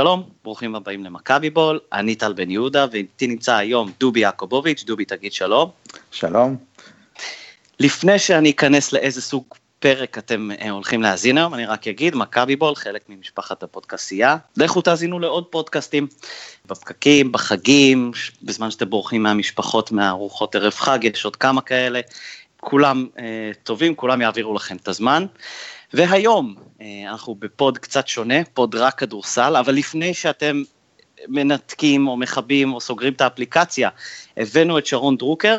שלום, ברוכים הבאים למכבי בול, אני טל בן יהודה ואיתי נמצא היום דובי יעקובוביץ', דובי תגיד שלום. שלום. לפני שאני אכנס לאיזה סוג פרק אתם אה, הולכים להאזין היום, אני רק אגיד, מכבי בול, חלק ממשפחת הפודקסייה, לכו תאזינו לעוד פודקאסטים, בפקקים, בחגים, בזמן שאתם בורחים מהמשפחות, מהארוחות ערב חג, יש עוד כמה כאלה, כולם אה, טובים, כולם יעבירו לכם את הזמן. והיום אנחנו ב pod קצת שונה, pod רק כדורסל, אבל לפני שאתם מנתקים או מכבים או סוגרים את האפליקציה, הבאנו את שרון דרוקר,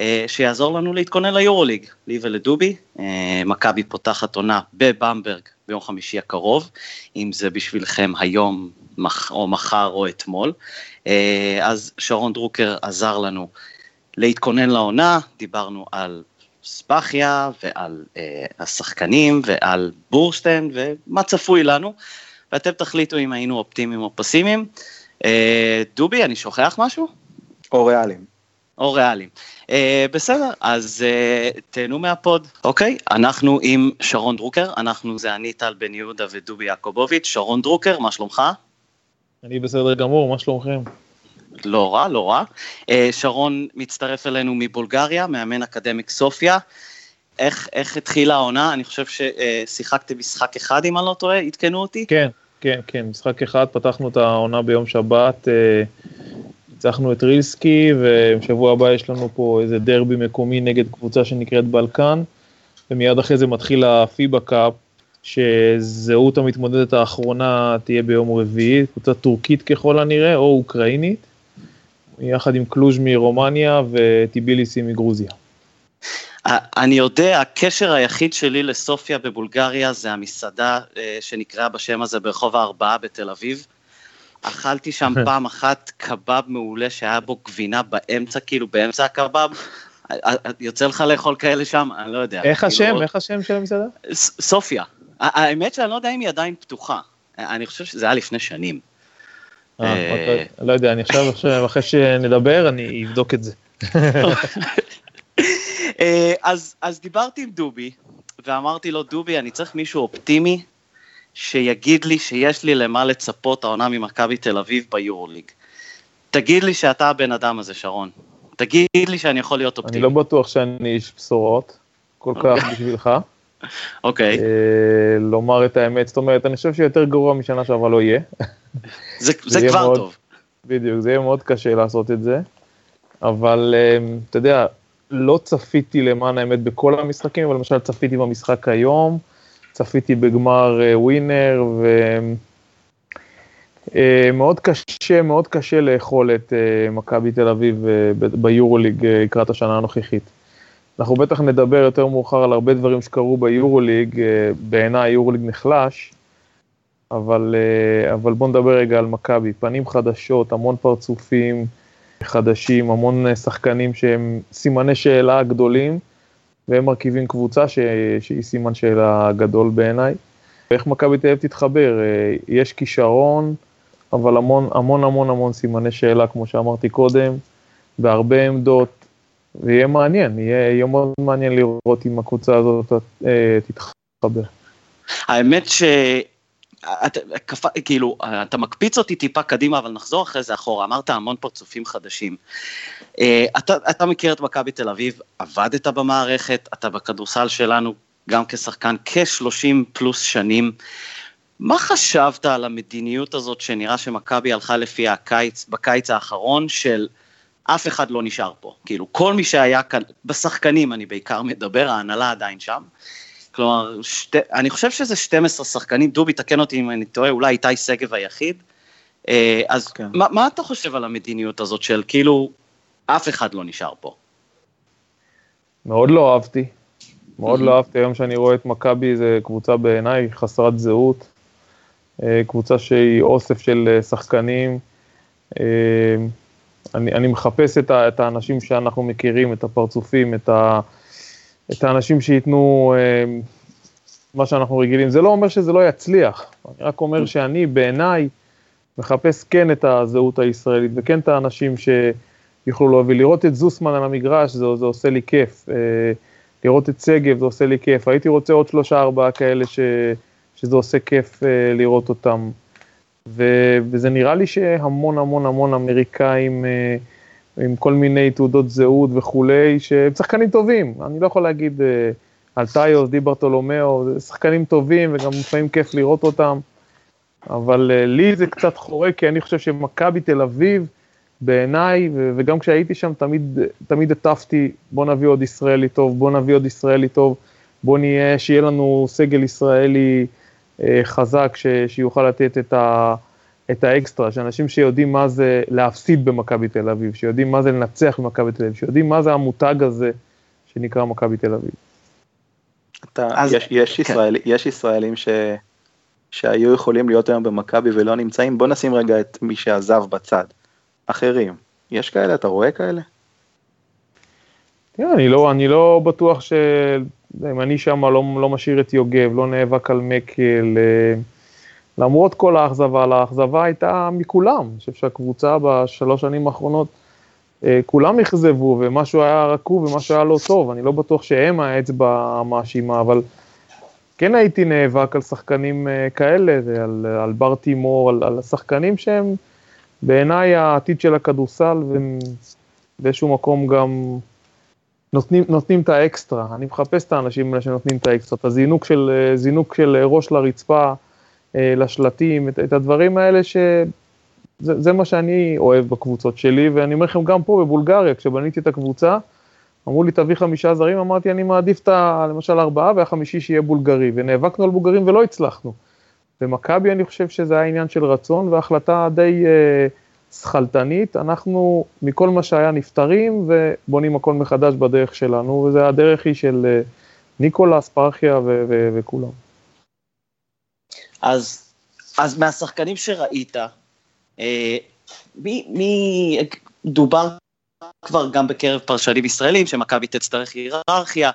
אה, שיעזור לנו להתכונן ליורוליג, לי ולדובי. אה, מכבי פותחת עונה בבמברג ביום חמישי הקרוב, אם זה בשבילכם היום או מחר או אתמול. אז שרון דרוקר עזר לנו להתכונן לעונה, דיברנו על ספחיה ועל אה, השחקנים ועל בורשטיין ומה צפוי לנו, ואתם תחליטו אם היינו אופטימיים או פסימיים. אה, דובי, אני שוכח משהו? או ריאליים. או ריאליים. אה, בסדר, אז אה, תהנו מהפוד. אוקיי, אנחנו עם שרון דרוקר, אנחנו זה אני טל בן יהודה ודובי יעקובוביץ'. שרון דרוקר, מה שלומך? אני בסדר גמור, מה שלומכם? לא רע, לא רע. אה, שרון מצטרף אלינו מבולגריה, מאמן אקדמיק סופיה. איך, איך התחילה העונה? אני חושב ששיחקתם משחק אחד, אם אני לא טועה, עדכנו אותי? כן, כן, כן, משחק אחד, פתחנו את העונה ביום שבת, אה, ניצחנו את רילסקי, ובשבוע הבא יש לנו פה איזה דרבי מקומי נגד קבוצה שנקראת בלקן, ומיד אחרי זה מתחיל הפיבה קאפ, שזהות המתמודדת האחרונה תהיה ביום רביעי, קבוצה טורקית ככל הנראה, או אוקראינית. יחד עם קלוז' מרומניה וטיביליסי מגרוזיה. אני יודע, הקשר היחיד שלי לסופיה בבולגריה זה המסעדה אה, שנקראה בשם הזה ברחוב הארבעה בתל אביב. אכלתי שם פעם אחת קבב מעולה שהיה בו גבינה באמצע, כאילו באמצע הקבב. יוצא לך לאכול כאלה שם? אני לא יודע. איך כאילו... השם? איך השם של המסעדה? סופיה. האמת שאני לא יודע אם היא עדיין פתוחה. אני חושב שזה היה לפני שנים. אה, אה, אוקיי. לא יודע, אני עכשיו, אחרי שנדבר, אני אבדוק את זה. אה, אז, אז דיברתי עם דובי, ואמרתי לו, דובי, אני צריך מישהו אופטימי, שיגיד לי שיש לי למה לצפות העונה ממכבי תל אביב ביורוליג. תגיד לי שאתה הבן אדם הזה, שרון. תגיד לי שאני יכול להיות אופטימי. אני לא בטוח שאני איש בשורות, כל כך אוקיי. בשבילך. אוקיי. לומר את האמת, זאת אומרת, אני חושב שיותר גרוע משנה שעברה לא יהיה. זה, זה, זה כבר מאוד, טוב. בדיוק, זה יהיה מאוד קשה לעשות את זה, אבל אמ, אתה יודע, לא צפיתי למען האמת בכל המשחקים, אבל למשל צפיתי במשחק היום, צפיתי בגמר אה, ווינר, ומאוד אה, קשה, מאוד קשה לאכול את אה, מכבי תל אביב ביורוליג לקראת השנה הנוכחית. אנחנו בטח נדבר יותר מאוחר על הרבה דברים שקרו ביורוליג, בעיניי היורוליג נחלש, אבל, אה, אבל בוא נדבר רגע על מכבי, פנים חדשות, המון פרצופים חדשים, המון אה, שחקנים שהם סימני שאלה גדולים, והם מרכיבים קבוצה ש, שהיא סימן שאלה גדול בעיניי. ואיך מכבי תל אביב תתחבר? אה, יש כישרון, אבל המון המון המון המון סימני שאלה, כמו שאמרתי קודם, בהרבה עמדות, ויהיה מעניין, יהיה, יהיה מאוד מעניין לראות אם הקבוצה הזאת תתחבר. האמת ש... אתה, כאילו, אתה מקפיץ אותי טיפה קדימה, אבל נחזור אחרי זה אחורה, אמרת המון פרצופים חדשים. אה, אתה, אתה מכיר את מכבי תל אביב, עבדת במערכת, אתה בכדורסל שלנו גם כשחקן כ-30 פלוס שנים. מה חשבת על המדיניות הזאת שנראה שמכבי הלכה לפי הקיץ, בקיץ האחרון של אף אחד לא נשאר פה? כאילו, כל מי שהיה כאן, בשחקנים אני בעיקר מדבר, ההנהלה עדיין שם. כלומר, שת, אני חושב שזה 12 שחקנים, דובי, תקן אותי אם אני טועה, אולי איתי שגב היחיד. אה, אז כן. מה, מה אתה חושב על המדיניות הזאת של כאילו, אף אחד לא נשאר פה? מאוד לא אהבתי. מאוד לא אהבתי היום שאני רואה את מכבי, זו קבוצה בעיניי חסרת זהות. אה, קבוצה שהיא אוסף של אה, שחקנים. אני, אני מחפש את, ה, את האנשים שאנחנו מכירים, את הפרצופים, את ה... את האנשים שייתנו אה, מה שאנחנו רגילים. זה לא אומר שזה לא יצליח, אני רק אומר שאני בעיניי מחפש כן את הזהות הישראלית וכן את האנשים שיוכלו להוביל. לראות את זוסמן על המגרש זה, זה עושה לי כיף, אה, לראות את שגב זה עושה לי כיף. הייתי רוצה עוד שלושה ארבעה כאלה ש, שזה עושה כיף אה, לראות אותם. ו- וזה נראה לי שהמון המון המון אמריקאים אה, עם כל מיני תעודות זהות וכולי, שהם שחקנים טובים, אני לא יכול להגיד אה, על טיוס, די ברטולומיאו, שחקנים טובים וגם לפעמים כיף לראות אותם, אבל אה, לי זה קצת חורה, כי אני חושב שמכבי תל אביב, בעיניי, ו- וגם כשהייתי שם תמיד, תמיד הטפתי, בוא נביא עוד ישראלי טוב, בוא נביא עוד ישראלי טוב, בוא נהיה, שיהיה לנו סגל ישראלי חזק, ש- שיוכל לתת את ה... את האקסטרה, שאנשים שיודעים מה זה להפסיד במכבי תל אביב, שיודעים מה זה לנצח במכבי תל אביב, שיודעים מה זה המותג הזה שנקרא מכבי תל אביב. אתה, אז, יש, יש, כן. ישראל, יש ישראלים ש, שהיו יכולים להיות היום במכבי ולא נמצאים, בוא נשים רגע את מי שעזב בצד. אחרים, יש כאלה? אתה רואה כאלה? תראה, אני לא, אני לא בטוח שאם אני שם לא, לא משאיר את יוגב, לא נאבק על מקל, אה, למרות כל האכזבה, האכזבה הייתה מכולם, אני חושב שהקבוצה בשלוש שנים האחרונות, אה, כולם אכזבו ומשהו היה רקוב ומשהו היה לא טוב, אני לא בטוח שהם האצבע המאשימה, אבל כן הייתי נאבק על שחקנים אה, כאלה, על, על בר תימור, על, על שחקנים שהם בעיניי העתיד של הכדורסל, ובאיזשהו מקום גם נותנים, נותנים את האקסטרה, אני מחפש את האנשים האלה שנותנים את האקסטרה, את הזינוק של, אה, זינוק של ראש לרצפה, אה, לשלטים, את, את הדברים האלה שזה מה שאני אוהב בקבוצות שלי, ואני אומר לכם גם פה בבולגריה, כשבניתי את הקבוצה, אמרו לי תביא חמישה זרים, אמרתי אני מעדיף את ה... למשל ארבעה והחמישי שיהיה בולגרי, ונאבקנו על בולגרים ולא הצלחנו. במכבי אני חושב שזה היה עניין של רצון והחלטה די אה, שכלתנית, אנחנו מכל מה שהיה נפטרים ובונים הכל מחדש בדרך שלנו, וזה הדרך היא של אה, ניקולס, פרחיה וכולם. אז, אז מהשחקנים שראית, אה, מי, מי דובר כבר גם בקרב פרשנים ישראלים שמכבי תצטרך היררכיה.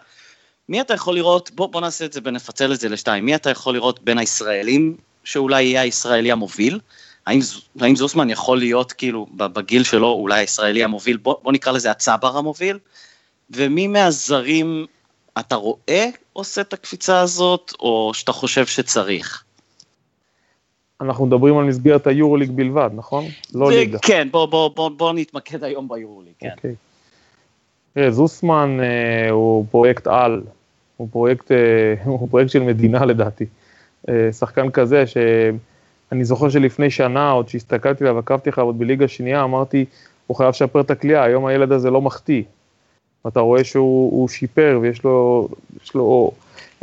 מי אתה יכול לראות, בוא, בוא נעשה את זה ונפצל את זה לשתיים, מי אתה יכול לראות בין הישראלים שאולי יהיה הישראלי המוביל? האם, האם זוסמן יכול להיות כאילו בגיל שלו אולי הישראלי המוביל, בוא, בוא נקרא לזה הצבר המוביל? ומי מהזרים אתה רואה עושה את הקפיצה הזאת, או שאתה חושב שצריך? אנחנו מדברים על מסגרת היורוליג בלבד, נכון? לא ליגה. כן, בוא, בוא, בוא, בוא נתמקד היום ביורוליג, כן. אוקיי. תראה, זוסמן אה, הוא פרויקט על, הוא פרויקט, אה, הוא פרויקט של מדינה לדעתי. אה, שחקן כזה שאני זוכר שלפני שנה, עוד שהסתכלתי עליו, עקבתי לך עוד בליגה שנייה, אמרתי, הוא חייב לשפר את הכלייה, היום הילד הזה לא מחטיא. אתה רואה שהוא שיפר ויש לו, לו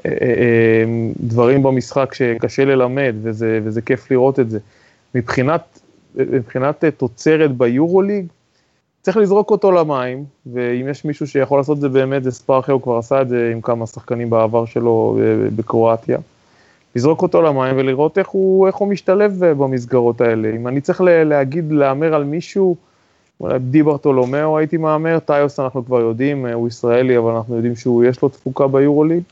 אה, אה, אה, דברים במשחק שקשה ללמד, וזה, וזה כיף לראות את זה. מבחינת, מבחינת תוצרת ביורוליג, צריך לזרוק אותו למים, ואם יש מישהו שיכול לעשות את זה באמת, זה ספרחיה, הוא כבר עשה את זה עם כמה שחקנים בעבר שלו בקרואטיה. לזרוק אותו למים ולראות איך הוא, איך הוא משתלב במסגרות האלה. אם אני צריך להגיד, להמר על מישהו, אולי די ברטולומיאו הייתי מהמר, טיוס אנחנו כבר יודעים, הוא ישראלי, אבל אנחנו יודעים שהוא, יש לו תפוקה ביורוליג.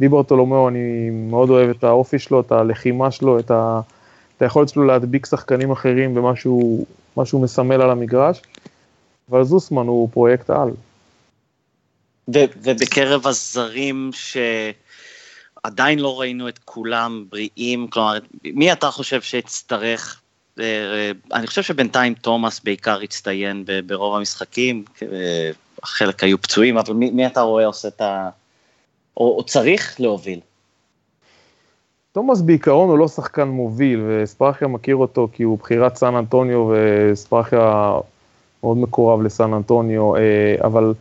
די ברטולומיאו, אני מאוד אוהב את האופי שלו, את הלחימה שלו, את, ה, את היכולת שלו להדביק שחקנים אחרים במה שהוא, שהוא מסמל על המגרש, אבל זוסמן הוא פרויקט על. ובקרב הזרים שעדיין לא ראינו את כולם בריאים, כלומר, מי אתה חושב שיצטרך אה, אני חושב שבינתיים תומאס בעיקר הצטיין ברוב המשחקים, חלק היו פצועים, אבל מי, מי אתה רואה עושה את ה... או, או צריך להוביל? תומאס בעיקרון הוא לא שחקן מוביל, וספרחיה מכיר אותו כי הוא בחירת סן אנטוניו, וספרחיה מאוד מקורב לסן אנטוניו, אה, אבל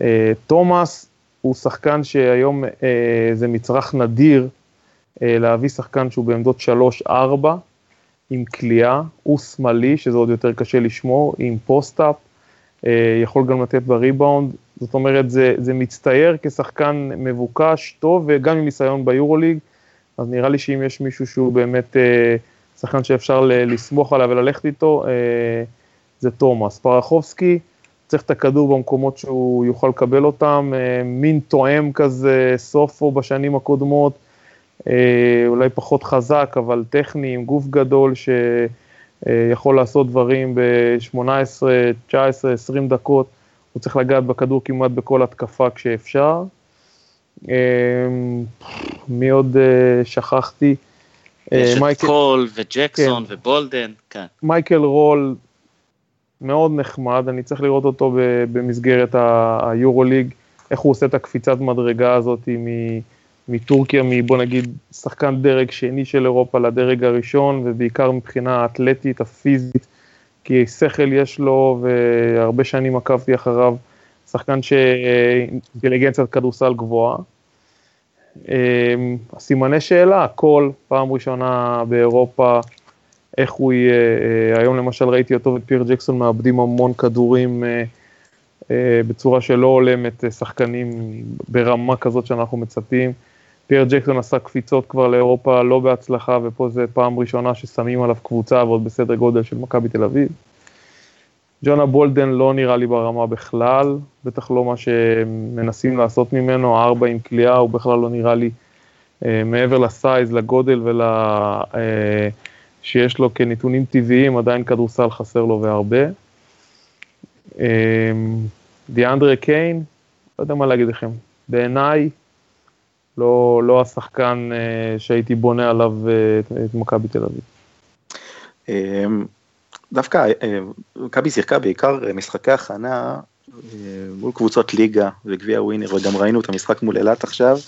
אה, תומאס הוא שחקן שהיום זה מצרך נדיר להביא שחקן שהוא בעמדות 3-4, עם קליעה, הוא שמאלי, שזה עוד יותר קשה לשמור, עם post-up, אה, יכול גם לתת בריבאונד, זאת אומרת, זה, זה מצטייר כשחקן מבוקש, טוב, וגם עם ניסיון ביורוליג, אז נראה לי שאם יש מישהו שהוא באמת אה, שחקן שאפשר לסמוך עליו וללכת איתו, אה, זה תומאס. פרחובסקי, צריך את הכדור במקומות שהוא יוכל לקבל אותם, מין תואם כזה, סופו בשנים הקודמות, אה, אולי פחות חזק, אבל טכני, עם גוף גדול שיכול לעשות דברים ב-18, 19, 20 דקות, הוא צריך לגעת בכדור כמעט בכל התקפה כשאפשר. אה, מי עוד אה, שכחתי? יש את. קול וג'קסון כן. ובולדן, כן. מייקל רול מאוד נחמד, אני צריך לראות אותו במסגרת היורוליג, איך הוא עושה את הקפיצת מדרגה הזאת מטורקיה, מבוא נגיד שחקן דרג שני של אירופה לדרג הראשון, ובעיקר מבחינה האתלטית, הפיזית, כי שכל יש לו, והרבה שנים עקבתי אחריו, שחקן שאינטליגנציית כדורסל גבוהה. אמ, סימני שאלה, הכל, פעם ראשונה באירופה, איך הוא יהיה, אה, היום למשל ראיתי אותו ואת פיר ג'קסון מאבדים המון כדורים אה, אה, בצורה שלא הולמת שחקנים ברמה כזאת שאנחנו מצפים. פיר ג'קסון עשה קפיצות כבר לאירופה לא בהצלחה, ופה זה פעם ראשונה ששמים עליו קבוצה ועוד בסדר גודל של מכבי תל אביב. ג'ונה בולדן לא נראה לי ברמה בכלל, בטח לא מה שמנסים לעשות ממנו, ארבע עם כליאה, הוא בכלל לא נראה לי אה, מעבר לסייז, לגודל ול... שיש לו כנתונים טבעיים, עדיין כדורסל חסר לו והרבה. אה, דיאנדרה קיין, לא יודע מה להגיד לכם, בעיניי לא, לא השחקן אה, שהייתי בונה עליו אה, את, את מכבי תל אביב. אמ, דווקא אה, מכבי שיחקה בעיקר משחקי הכנה מול קבוצות ליגה וגביע ווינר וגם ראינו את המשחק מול אילת עכשיו,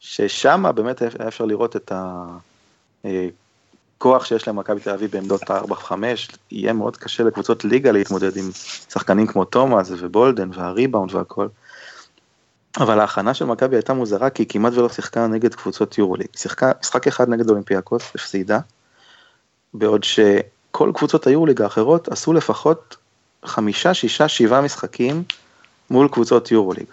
ששם באמת היה אפשר לראות את הכוח שיש למכבי תל אביב בעמדות ה-4-5, יהיה מאוד קשה לקבוצות ליגה להתמודד עם שחקנים כמו תומאס ובולדן והריבאונד והכל. אבל ההכנה של מכבי הייתה מוזרה כי היא כמעט ולא שיחקה נגד קבוצות יורוליג, שיחקה משחק אחד נגד אולימפיאקוס, הפסידה, בעוד שכל קבוצות היורוליג האחרות עשו לפחות חמישה, שישה, שבעה משחקים מול קבוצות יורוליג.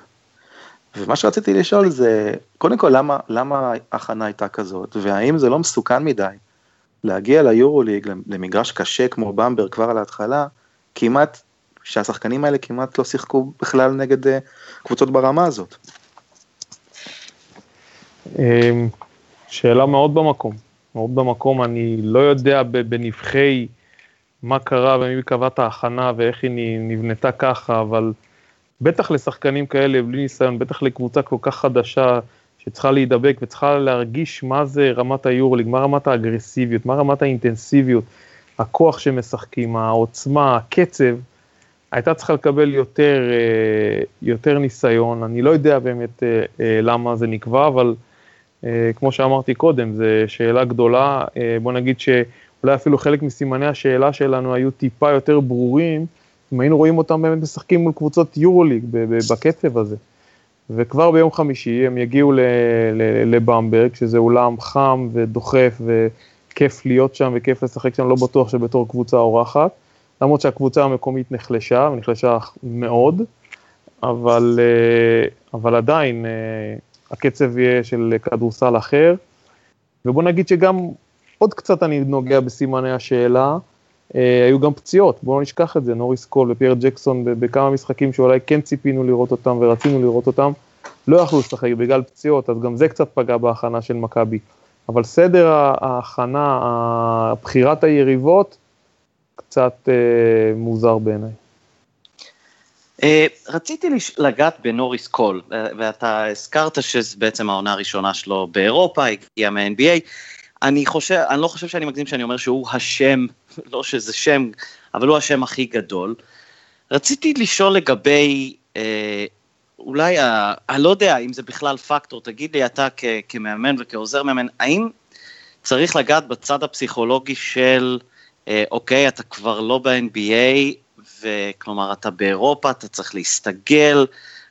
ומה שרציתי לשאול זה, קודם כל למה, למה ההכנה הייתה כזאת, והאם זה לא מסוכן מדי להגיע ליורוליג, למגרש קשה כמו במבר כבר על ההתחלה, כמעט שהשחקנים האלה כמעט לא שיחקו בכלל נגד אה, קבוצות ברמה הזאת. אמ, שאלה מאוד במקום, מאוד במקום, אני לא יודע בנבחי מה קרה ומי קבע את ההכנה ואיך היא נבנתה ככה, אבל בטח לשחקנים כאלה בלי ניסיון, בטח לקבוצה כל כך חדשה שצריכה להידבק וצריכה להרגיש מה זה רמת היורליג, מה רמת האגרסיביות, מה רמת האינטנסיביות, הכוח שמשחקים, העוצמה, הקצב, הייתה צריכה לקבל יותר, אה, יותר ניסיון, אני לא יודע באמת אה, אה, למה זה נקבע, אבל כמו שאמרתי קודם, זו שאלה גדולה, בוא נגיד שאולי אפילו חלק מסימני השאלה שלנו היו טיפה יותר ברורים, אם היינו רואים אותם באמת משחקים מול קבוצות יורוליג בקצב הזה. וכבר ביום חמישי הם יגיעו לבמברג, שזה אולם חם ודוחף וכיף להיות שם וכיף לשחק שם, לא בטוח שבתור קבוצה אורחת. למרות שהקבוצה המקומית נחלשה, ונחלשה מאוד, אבל, אה, אבל עדיין אה, הקצב יהיה של כדורסל אחר. ובוא נגיד שגם עוד קצת אני נוגע בסימני השאלה, היו גם פציעות, בואו נשכח את זה, נוריס קול ופייר ג'קסון בכמה משחקים שאולי כן ציפינו לראות אותם ורצינו לראות אותם, לא יכלו לשחק בגלל פציעות, אז גם זה קצת פגע בהכנה של מכבי. אבל סדר ההכנה, בחירת היריבות, קצת אה, מוזר בעיניי. אה, רציתי לגעת בנוריס קול, ואתה הזכרת שזה בעצם העונה הראשונה שלו באירופה, הגיע מה-NBA. אני חושב, אני לא חושב שאני מגזים שאני אומר שהוא השם, לא שזה שם, אבל הוא השם הכי גדול. רציתי לשאול לגבי, אה, אולי, ה, אני לא יודע אם זה בכלל פקטור, תגיד לי אתה כ, כמאמן וכעוזר מאמן, האם צריך לגעת בצד הפסיכולוגי של אה, אוקיי, אתה כבר לא ב-NBA, וכלומר אתה באירופה, אתה צריך להסתגל,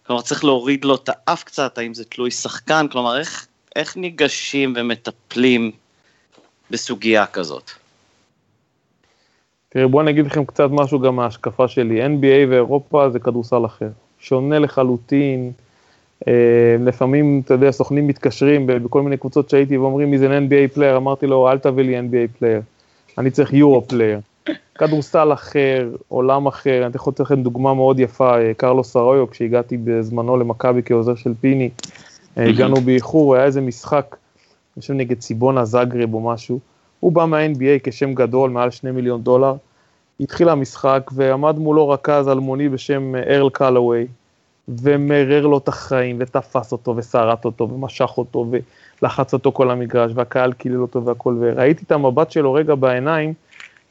כלומר צריך להוריד לו את האף קצת, האם זה תלוי שחקן, כלומר איך, איך ניגשים ומטפלים בסוגיה כזאת? תראי, בואו אני אגיד לכם קצת משהו גם מההשקפה שלי. NBA ואירופה זה כדורסל אחר. שונה לחלוטין. אה, לפעמים, אתה יודע, סוכנים מתקשרים בכל מיני קבוצות שהייתי ואומרים מי זה NBA player, אמרתי לו, אל תביא לי NBA player. אני צריך Euro player. כדורסל אחר, עולם אחר, אני יכול לתת לכם דוגמה מאוד יפה, אה, קרלוס ארויו, כשהגעתי בזמנו למכבי כעוזר של פיני, אה, הגענו באיחור, היה איזה משחק, אני חושב נגד ציבונה זאגרב או משהו, הוא בא מה-NBA כשם גדול, מעל שני מיליון דולר, התחיל המשחק ועמד מולו רכז אלמוני בשם אה, ארל קלווי, ומרר לו את החיים, ותפס אותו, ושרט אותו, ומשך אותו, ולחץ אותו כל המגרש, והקהל קילל אותו והכל, וראיתי את המבט שלו רגע בעיניים,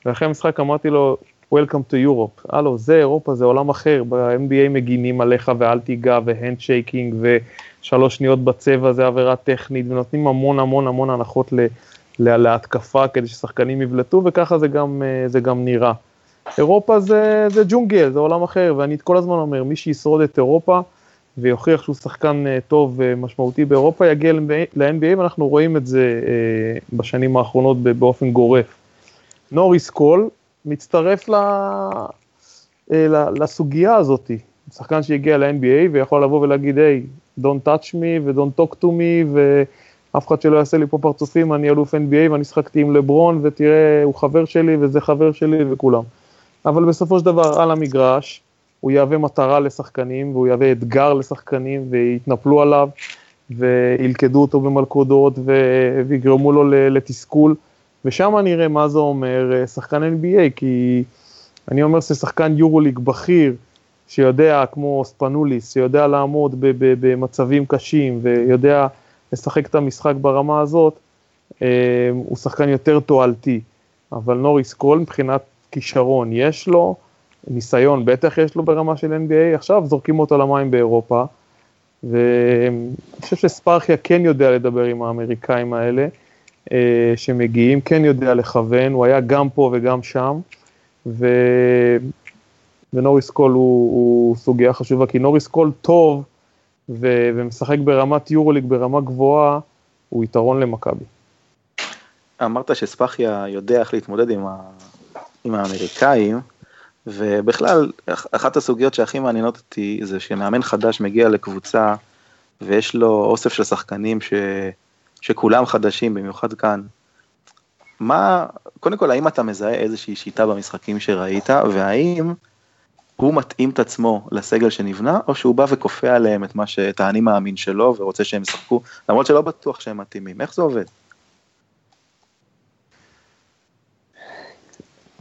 ואחרי המשחק אמרתי לו, Welcome to Europe. הלו, זה אירופה, זה עולם אחר, ב-NBA מגינים עליך ואל תיגע, והנדשייקינג, ושלוש שניות בצבע זה עבירה טכנית, ונותנים המון המון המון הנחות ל... להתקפה כדי ששחקנים יבלטו, וככה זה גם, אה, זה גם נראה. אירופה זה, זה ג'ונגל, זה עולם אחר, ואני כל הזמן אומר, מי שישרוד את אירופה ויוכיח שהוא שחקן אה, טוב ומשמעותי באירופה, יגיע ל-NBA, ואנחנו רואים את זה אה, בשנים האחרונות באופן גורף. נוריס קול מצטרף ל... לסוגיה הזאת, שחקן שהגיע ל-NBA ויכול לבוא ולהגיד, היי, hey, don't touch me ו-don't talk to me, ו... אף אחד שלא יעשה לי פה פרצופים, אני אלוף NBA ואני שחקתי עם לברון, ותראה, הוא חבר שלי וזה חבר שלי וכולם. אבל בסופו של דבר, על המגרש, הוא יהווה מטרה לשחקנים, והוא יהווה אתגר לשחקנים, ויתנפלו עליו, וילכדו אותו במלכודות, ויגרמו לו לתסכול, ושם נראה מה זה אומר אה, שחקן NBA, כי אני אומר ששחקן יורוליג בכיר, שיודע, כמו ספנוליס, שיודע לעמוד במצבים קשים, ויודע לשחק את המשחק ברמה הזאת, אה, הוא שחקן יותר תועלתי. אבל נוריס קול מבחינת כישרון יש לו, ניסיון בטח יש לו ברמה של NBA, עכשיו זורקים אותו למים באירופה, ואני חושב שספאחיה כן יודע לדבר עם האמריקאים האלה, אה, שמגיעים, כן יודע לכוון, הוא היה גם פה וגם שם, ו... ונוריס קול הוא, הוא סוגיה חשובה, כי נוריס קול טוב, ו- ומשחק ברמת יורוליג ברמה גבוהה, הוא יתרון למכבי. אמרת שספחיה יודע איך להתמודד עם, ה... עם האמריקאים, ובכלל, אחת הסוגיות שהכי מעניינות אותי זה שמאמן חדש מגיע לקבוצה ויש לו אוסף של שחקנים ש... שכולם חדשים, במיוחד כאן. מה, קודם כל, האם אתה מזהה איזושהי שיטה במשחקים שראית, והאם הוא מתאים את עצמו לסגל שנבנה, או שהוא בא וכופה עליהם את מה ש... את האני מאמין שלו ורוצה שהם ישחקו, למרות שלא בטוח שהם מתאימים. איך זה עובד?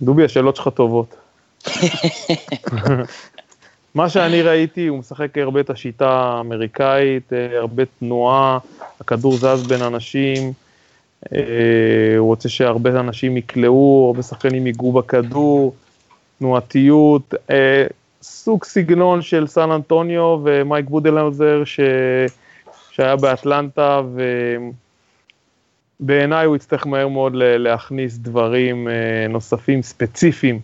דובי, השאלות שלך טובות. מה שאני ראיתי, הוא משחק הרבה את השיטה האמריקאית, הרבה תנועה, הכדור זז בין אנשים, אה, הוא רוצה שהרבה אנשים יקלעו, הרבה שחקנים ייגעו בכדור, תנועתיות, אה, סוג סגנון של סן אנטוניו ומייק בודלהאוזר ש... שהיה באטלנטה, ובעיניי הוא יצטרך מהר מאוד להכניס דברים אה, נוספים ספציפיים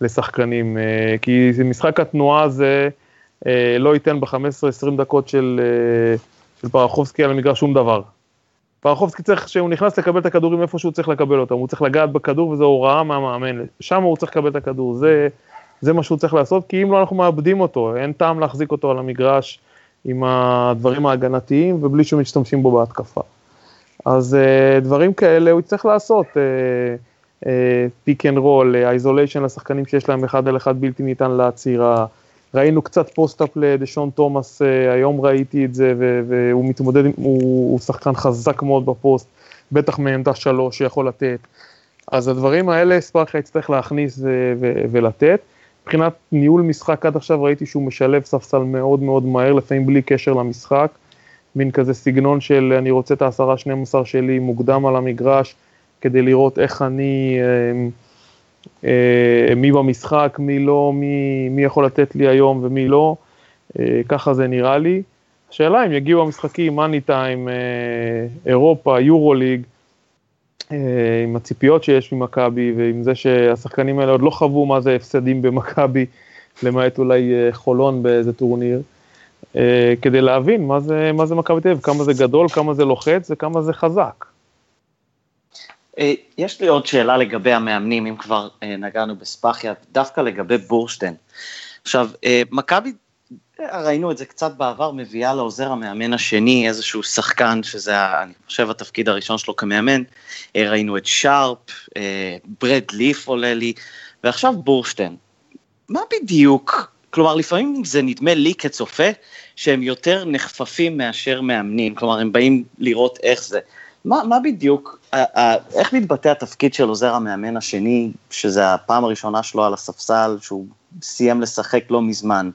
לשחקנים, אה, כי משחק התנועה הזה אה, לא ייתן ב-15-20 דקות של, אה, של פרחובסקי על המגרש שום דבר. פרחובסקי צריך, כשהוא נכנס לקבל את הכדורים איפה שהוא צריך לקבל אותם, הוא צריך לגעת בכדור וזו הוראה מהמאמן, שם הוא צריך לקבל את הכדור, זה, זה מה שהוא צריך לעשות, כי אם לא אנחנו מאבדים אותו, אין טעם להחזיק אותו על המגרש עם הדברים ההגנתיים ובלי שמשתמשים בו בהתקפה. אז אה, דברים כאלה הוא יצטרך לעשות, pick and roll, isolation לשחקנים שיש להם אחד על אחד בלתי ניתן לעצירה, ראינו קצת post-up לדשון תומאס, אה, היום ראיתי את זה, והוא מתמודד, הוא, הוא שחקן חזק מאוד בפוסט, בטח מעמדה שלוש שיכול לתת. אז הדברים האלה ספאחיה יצטרך להכניס ולתת. מבחינת ניהול משחק עד עכשיו ראיתי שהוא משלב ספסל מאוד מאוד מהר, לפעמים בלי קשר למשחק. מין כזה סגנון של אני רוצה את העשרה, 12 שלי מוקדם על המגרש, כדי לראות איך אני... אה, מי במשחק, מי לא, מי, מי יכול לתת לי היום ומי לא, אה, ככה זה נראה לי. השאלה אם יגיעו המשחקים, מאני טיים, אה, אירופה, יורו ליג, עם הציפיות שיש ממכבי ועם זה שהשחקנים האלה עוד לא חוו מה זה הפסדים במכבי, למעט אולי חולון באיזה טורניר, כדי להבין מה זה, מה זה מכבי תל אביב, כמה זה גדול, כמה זה לוחץ וכמה זה חזק. אה, יש לי עוד שאלה לגבי המאמנים, אם כבר אה, נגענו בספאחיה, דווקא לגבי בורשטיין. עכשיו, אה, מכבי, ראינו את זה קצת בעבר, מביאה לעוזר המאמן השני איזשהו שחקן, שזה, אני חושב, התפקיד הראשון שלו כמאמן. ראינו את שרפ, ברד ליף עולה לי, ועכשיו בורשטיין. מה בדיוק, כלומר, לפעמים זה נדמה לי כצופה, שהם יותר נחפפים מאשר מאמנים, כלומר, הם באים לראות איך זה. מה, מה בדיוק, איך מתבטא התפקיד של עוזר המאמן השני, שזה הפעם הראשונה שלו על הספסל, שהוא סיים לשחק לא מזמן?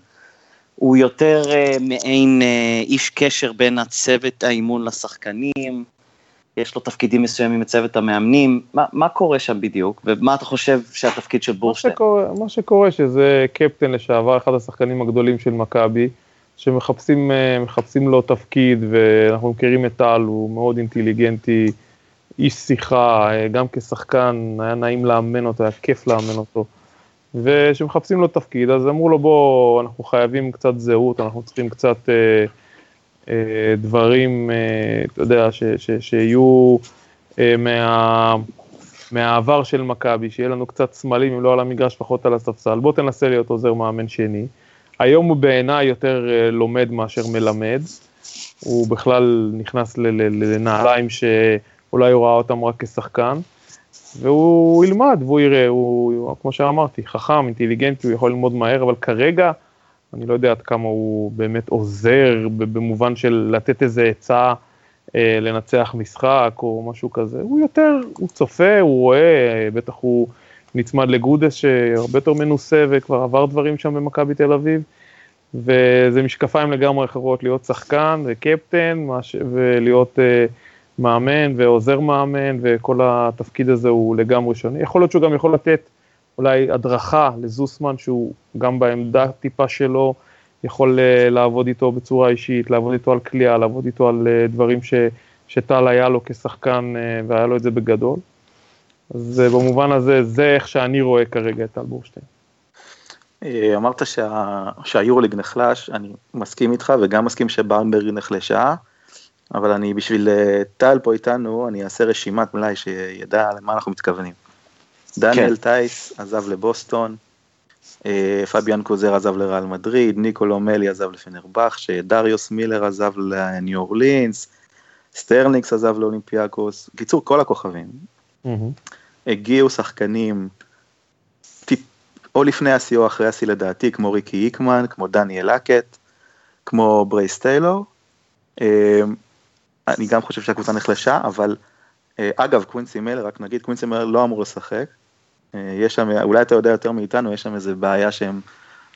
הוא יותר uh, מעין uh, איש קשר בין הצוות האימון לשחקנים, יש לו תפקידים מסוימים בצוות המאמנים, מה, מה קורה שם בדיוק, ומה אתה חושב שהתפקיד של בורשטיין? מה מה שקורה שזה קפטן לשעבר, אחד השחקנים הגדולים של מכבי, שמחפשים uh, לו תפקיד, ואנחנו מכירים את טל, הוא מאוד אינטליגנטי, איש שיחה, uh, גם כשחקן, היה נעים לאמן אותו, היה כיף לאמן אותו. ושמחפשים לו תפקיד, אז אמרו לו בוא, אנחנו חייבים קצת זהות, אנחנו צריכים קצת אה, אה, דברים, אה, אתה יודע, ש, ש, שיהיו אה, מה, מהעבר של מכבי, שיהיה לנו קצת סמלים, אם לא על המגרש, פחות על הספסל, בוא תנסה להיות עוזר מאמן שני. היום הוא בעיניי יותר אה, לומד מאשר מלמד, הוא בכלל נכנס לנעליים שאולי הוא ראה אותם רק כשחקן. והוא ילמד והוא יראה, הוא, כמו שאמרתי, חכם, אינטליגנטי, הוא יכול ללמוד מהר, אבל כרגע, אני לא יודע עד כמה הוא באמת עוזר במובן של לתת איזה עצה אה, לנצח משחק או משהו כזה, הוא יותר, הוא צופה, הוא רואה, בטח הוא נצמד לגודס שהרבה יותר מנוסה וכבר עבר דברים שם במכבי תל אביב, וזה משקפיים לגמרי אחרות להיות שחקן וקפטן ולהיות... אה, מאמן ועוזר מאמן, וכל התפקיד הזה הוא לגמרי שונה. יכול להיות שהוא גם יכול לתת אולי הדרכה לזוסמן, שהוא גם בעמדה טיפה שלו, יכול uh, לעבוד איתו בצורה אישית, לעבוד איתו על כליאה, לעבוד איתו על uh, דברים ש, שטל היה לו כשחקן uh, והיה לו את זה בגדול. אז במובן הזה, זה איך שאני רואה כרגע את טל בורשטיין. אמרת שה, שהיורליג נחלש, אני מסכים איתך וגם מסכים שבאמברג נחלשה. אבל אני בשביל אה, טל פה איתנו, אני אעשה רשימת מלאי שידע למה אנחנו מתכוונים. דניאל כן. טייס עזב לבוסטון, אה, פביאן קוזר עזב לרעל מדריד, ניקולו מלי עזב לפנרבחצ'ה, דריוס מילר עזב לניו אורלינס, סטרלניקס עזב לאולימפיאקוס, קיצור כל הכוכבים. הגיעו שחקנים או לפני השיא או אחרי השיא לדעתי, כמו ריקי היקמן, כמו דניאל הקט, כמו ברייס טיילור. אה, אני גם חושב שהקבוצה נחלשה, אבל אה, אגב, קווינסי מילר, רק נגיד, קווינסי מילר לא אמור לשחק. אה, יש שם, אולי אתה יודע יותר מאיתנו, יש שם איזה בעיה שהם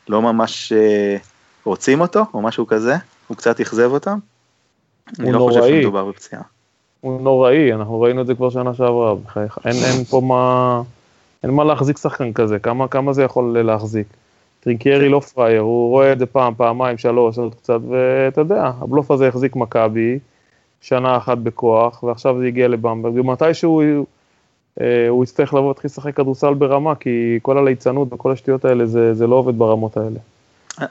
לא ממש אה, רוצים אותו, או משהו כזה, הוא קצת אכזב אותם. אני לא נוראי. חושב שמדובר בפציעה. הוא נוראי, אנחנו ראינו את זה כבר שנה שעברה, בחייך. אין, אין פה מה, אין מה להחזיק שחקן כזה, כמה, כמה זה יכול להחזיק. טרינקיירי לא פראייר, הוא רואה את זה פעם, פעמיים, שלוש, עוד קצת, ואתה יודע, הבלוף הזה החזיק מכבי, שנה אחת בכוח, ועכשיו זה הגיע לבמברג, ומתישהו אה, הוא יצטרך לבוא להתחיל לשחק כדורסל ברמה, כי כל הליצנות וכל השטויות האלה, זה, זה לא עובד ברמות האלה.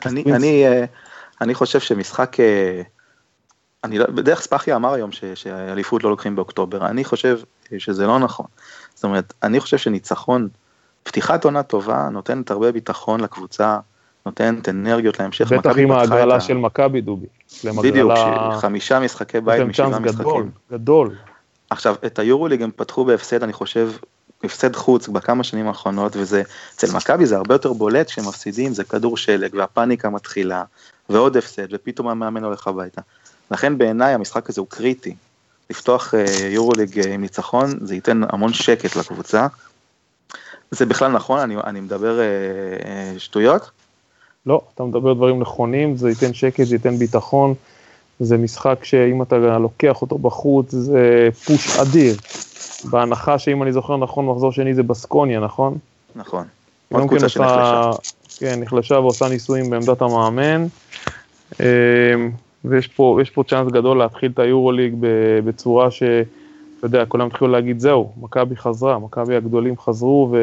אני, אני, אה, אני חושב שמשחק, אה, אני לא, בדרך ספחיה אמר היום שאליפות לא לוקחים באוקטובר, אני חושב שזה לא נכון. זאת אומרת, אני חושב שניצחון, פתיחת עונה טובה, נותנת הרבה ביטחון לקבוצה, נותנת אנרגיות להמשך. בטח עם ההגרלה של מכבי דובי. בדיוק, חמישה משחקי בית משבעה משחקים. גדול, גדול. עכשיו, את היורוליג הם פתחו בהפסד, אני חושב, הפסד חוץ בכמה שנים האחרונות, וזה, אצל מכבי זה הרבה יותר בולט כשהם מפסידים, זה כדור שלג, והפאניקה מתחילה, ועוד הפסד, ופתאום המאמן הולך הביתה. לכן בעיניי המשחק הזה הוא קריטי. לפתוח אה, יורוליג אה, עם ניצחון, זה ייתן המון שקט לקבוצה. זה בכלל נכון, אני, אני מדבר אה, שטויות? לא, אתה מדבר דברים נכונים, זה ייתן שקט, זה ייתן ביטחון. זה משחק שאם אתה לוקח אותו בחוץ, זה פוש אדיר. בהנחה שאם אני זוכר נכון, מחזור שני זה בסקוניה, נכון? נכון. עוד קבוצה שנחלשה. כן, נחלשה ועושה ניסויים בעמדת המאמן. אמ, ויש פה, פה צ'אנס גדול להתחיל את היורוליג בצורה ש... אתה יודע, כולם התחילו להגיד, זהו, מכבי חזרה, מכבי הגדולים חזרו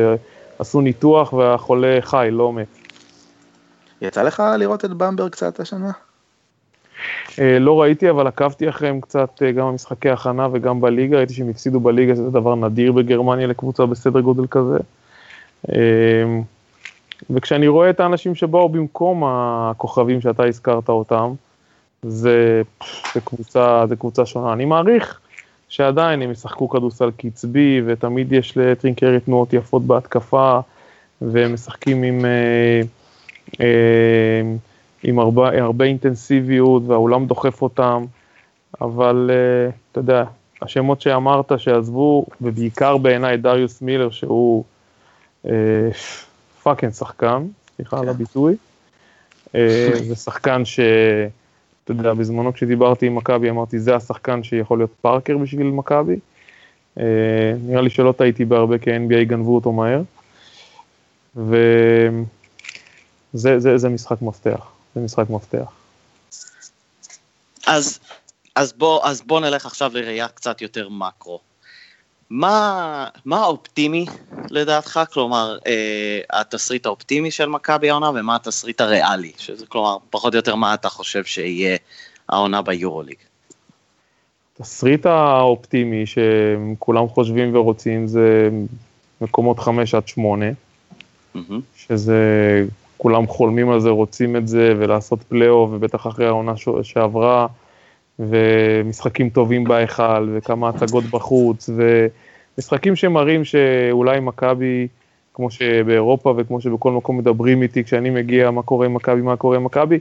ועשו ניתוח והחולה חי, לא מת. יצא לך לראות את במבר קצת השנה? אה, לא ראיתי, אבל עקבתי אחריהם קצת אה, גם במשחקי הכנה וגם בליגה, ראיתי שהם הפסידו בליגה, שזה דבר נדיר בגרמניה לקבוצה בסדר גודל כזה. אה, וכשאני רואה את האנשים שבאו במקום הכוכבים שאתה הזכרת אותם, זה, זה, קבוצה, זה קבוצה שונה. אני מעריך שעדיין הם ישחקו כדורסל קצבי, ותמיד יש לטרינקיירי תנועות יפות בהתקפה, והם משחקים עם... אה, עם הרבה, הרבה אינטנסיביות והאולם דוחף אותם, אבל אה, אתה יודע, השמות שאמרת שעזבו, ובעיקר בעיניי דריוס מילר שהוא uh, פאקינג שחקן, סליחה על כן. הביטוי, זה שחקן ש... אתה יודע, בזמנו כשדיברתי עם מכבי אמרתי זה השחקן שיכול להיות פארקר בשביל מכבי. נראה לי שלא טעיתי בהרבה כי ה-NBA גנבו אותו מהר. וזה זה, זה משחק מפתח, זה משחק מפתח. אז, אז, בוא, אז בוא נלך עכשיו לראייה קצת יותר מקרו. מה, מה האופטימי לדעתך? כלומר, אה, התסריט האופטימי של מכבי העונה ומה התסריט הריאלי? שזה כלומר, פחות או יותר מה אתה חושב שיהיה העונה ביורוליג? התסריט האופטימי שכולם חושבים ורוצים זה מקומות 5 עד 8, mm-hmm. שזה, כולם חולמים על זה, רוצים את זה, ולעשות פלייאוף, ובטח אחרי העונה שעברה, ומשחקים טובים בהיכל, וכמה הצגות בחוץ, ומשחקים שמראים שאולי מכבי, כמו שבאירופה וכמו שבכל מקום מדברים איתי כשאני מגיע, מה קורה עם מכבי, מה קורה עם מכבי,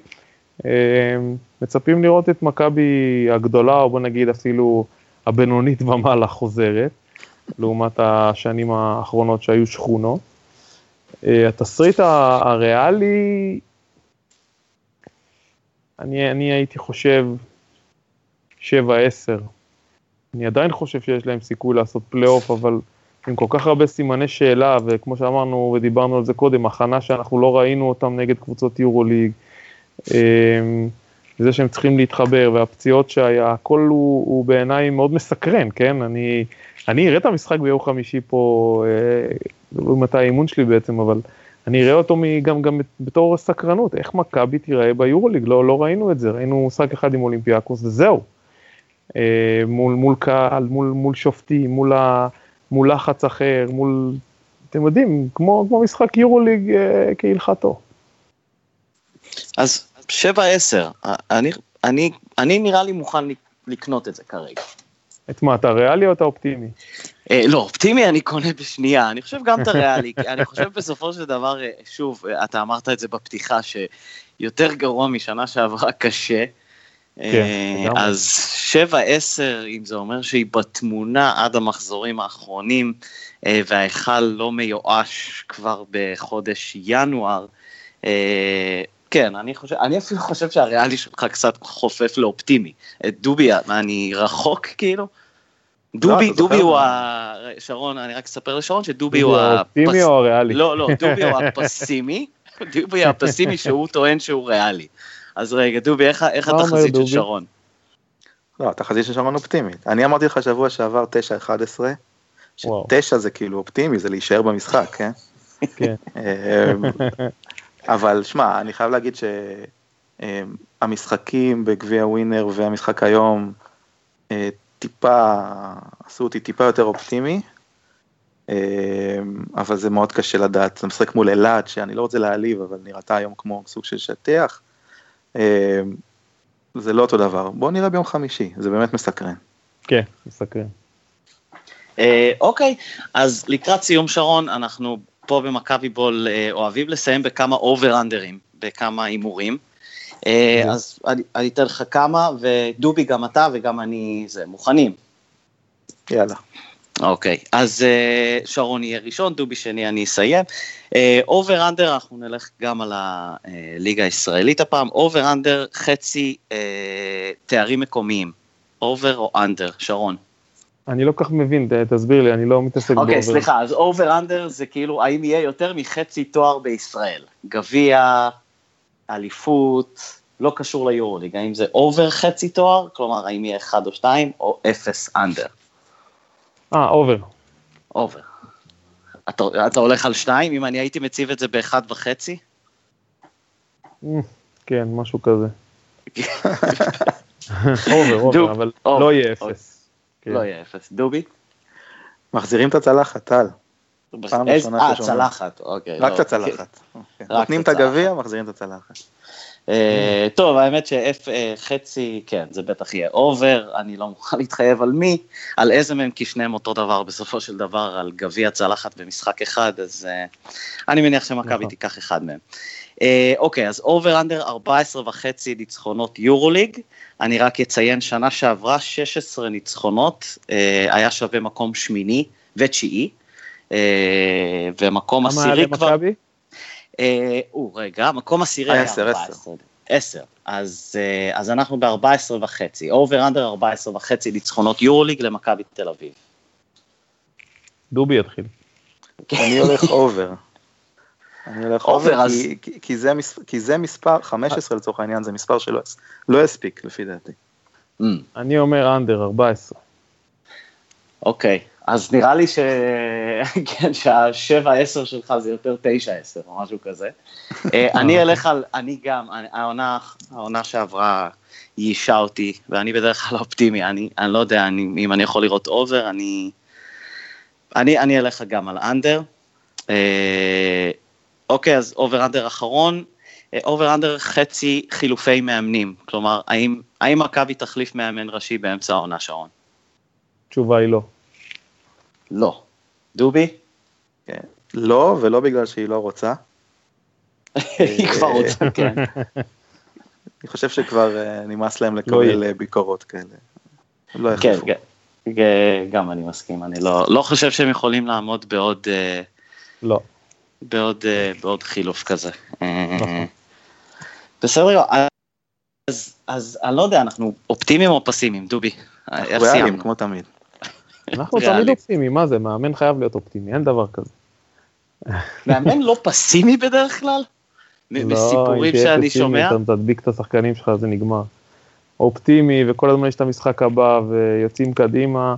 אה, מצפים לראות את מכבי הגדולה, או בוא נגיד אפילו הבינונית ומעלה חוזרת, לעומת השנים האחרונות שהיו שכונות. אה, התסריט הריאלי, אני, אני הייתי חושב 7-10. אני עדיין חושב שיש להם סיכוי לעשות פלייאוף, אבל עם כל כך הרבה סימני שאלה, וכמו שאמרנו ודיברנו על זה קודם, הכנה שאנחנו לא ראינו אותם נגד קבוצות יורוליג, אמ, זה שהם צריכים להתחבר, והפציעות שהיה, הכל הוא, הוא בעיניי מאוד מסקרן, כן? אני, אני אראה את המשחק ביום חמישי פה, אה, לא מתי האימון שלי בעצם, אבל אני אראה אותו גם, גם בתור סקרנות, איך מכבי תיראה ביורוליג, לא, לא ראינו את זה, ראינו משחק אחד עם אולימפיאקוס וזהו. אה, מול, מול קהל, מול, מול שופטים, מול, ה, מול לחץ אחר, מול, אתם יודעים, כמו, כמו משחק יורוליג אה, כהלכתו. אז 7-10, אני, אני, אני נראה לי מוכן לקנות את זה כרגע. את מה, אתה ריאלי או אתה אופטימי? אה, לא, אופטימי אני קונה בשנייה, אני חושב גם את הריאלי, אני חושב בסופו של דבר, אה, שוב, אתה אמרת את זה בפתיחה, שיותר גרוע משנה שעברה קשה. כן, אה, אז 7-10, אם זה אומר שהיא בתמונה עד המחזורים האחרונים, אה, וההיכל לא מיואש כבר בחודש ינואר, אה, כן, אני חושב, אני אפילו חושב שהריאלי שלך קצת חופף לאופטימי. דובי, אני רחוק כאילו? דובי, לא, דובי הוא ה... שרון, אני רק אספר לשרון שדובי הוא ה... האופטימי או הריאלי? לא, לא, דובי הוא הפסימי, דובי הפסימי שהוא טוען שהוא ריאלי. אז רגע, דובי, איך, איך התחזית של שרון? לא, התחזית של שרון אופטימית. אני אמרתי לך שבוע שעבר 9-11, ש-9 זה כאילו אופטימי, זה להישאר במשחק, כן? כן. אמ, אבל שמע, אני חייב להגיד שהמשחקים בגביע ווינר והמשחק היום אה, טיפה, עשו אותי טיפה יותר אופטימי, אמ, אבל זה מאוד קשה לדעת, זה משחק מול אילת, שאני לא רוצה להעליב, אבל נראתה היום כמו סוג של שטיח. אה, זה לא אותו דבר. בואו נראה ביום חמישי, זה באמת מסקרן. כן, מסקרן. אה, אוקיי, אז לקראת סיום שרון, אנחנו פה במכבי בול אה, אוהבים לסיים בכמה אובר-אנדרים, בכמה הימורים. אז אני אתן לך כמה, ודובי גם אתה וגם אני, זה, מוכנים. יאללה. אוקיי, אז אה, שרון יהיה ראשון, דובי שני, אני אסיים. over אה, under, אנחנו נלך גם על הליגה הישראלית הפעם. over under, חצי אה, תארים מקומיים. over או under, שרון? אני לא כל כך מבין, תסביר לי, אני לא מתעסק ב over. אוקיי, סליחה, אז over under זה כאילו, האם יהיה יותר מחצי תואר בישראל? גביע, אליפות, לא קשור ליורוליג, האם זה over חצי תואר? כלומר, האם יהיה אחד או שתיים, או אפס under? אה, over. over. אתה, אתה הולך על שתיים? אם אני הייתי מציב את זה באחד וחצי? כן, משהו כזה. over, over, אבל לא יהיה אפס. כן. לא יהיה אפס. דובי? מחזירים את הצלחת, טל. אה, צלחת, אוקיי. רק לא, את הצלחת. אוקיי. נותנים את הגביע, מחזירים את הצלחת. אה, טוב, האמת שחצי, אה, כן, זה בטח יהיה over, אני לא מוכן להתחייב על מי, על איזה מהם, כי שניהם אותו דבר בסופו של דבר, על גביע צלחת במשחק אחד, אז אה, אני מניח שמכבי נכון. תיקח אחד מהם. אוקיי, אז over under 14 וחצי ניצחונות יורוליג, אני רק אציין, שנה שעברה 16 ניצחונות, היה שווה מקום שמיני ותשיעי, ומקום עשירי כבר... כמה היה למכבי? או, רגע, מקום עשירי היה 14. 10. אז, אז אנחנו ב-14 וחצי, over under 14 וחצי ניצחונות יורוליג למכבי תל אביב. דובי יתחיל. אני הולך over. אני הולך over, אז... כי, כי, כי, זה מס, כי זה מספר, 15 לצורך העניין, זה מספר שלא לא הספיק לפי דעתי. ממ. אני אומר under 14. אוקיי, אז נראה לי ש... כן, שהשבע עשר שלך זה יותר תשע עשר או משהו כזה. אה, אני אלך על, אני גם, העונה, העונה שעברה ייאשה אותי, ואני בדרך כלל אופטימי, אני, אני לא יודע אני, אם אני יכול לראות over, אני, אני, אני אלך גם על under. אה, אוקיי, אז over under אחרון, over under חצי חילופי מאמנים, כלומר, האם, האם מכבי תחליף מאמן ראשי באמצע העונה, שרון? התשובה היא לא. לא. דובי? כן. לא, ולא בגלל שהיא לא רוצה. היא כבר רוצה, כן. אני חושב שכבר אה, נמאס להם לקבל לא ביקורות כאלה. לא כן, גם אני מסכים, אני לא, לא חושב שהם יכולים לעמוד בעוד... אה, לא. בעוד, בעוד חילוף כזה. נכון. בסדר, אז, אז אני לא יודע, אנחנו אופטימיים או פסימיים, דובי? איך סיימנו? כמו תמיד. אנחנו תמיד אופטימיים, מה זה, מאמן חייב להיות אופטימי, אין דבר כזה. מאמן לא פסימי בדרך כלל? לא, מסיפורים שאני שומע? אתה תדביק את השחקנים שלך, זה נגמר. אופטימי, וכל הזמן יש את המשחק הבא, ויוצאים קדימה,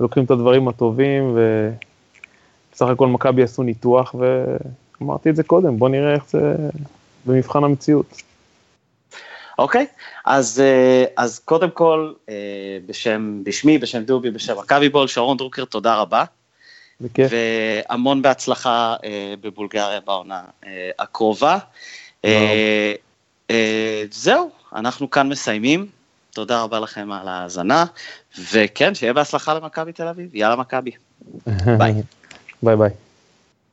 לוקחים את הדברים הטובים, ובסך הכל מכבי עשו ניתוח, ואמרתי את זה קודם, בוא נראה איך זה במבחן המציאות. אוקיי, אז, אה, אז קודם כל, אה, בשם, בשמי, בשם דובי, בשם מכבי בול, שרון דרוקר, תודה רבה. בכיף. והמון בהצלחה אה, בבולגריה בעונה הקרובה. זהו, אנחנו כאן מסיימים. תודה רבה לכם על ההאזנה, וכן, שיהיה בהצלחה למכבי תל אביב. יאללה מכבי. ביי. ביי ביי.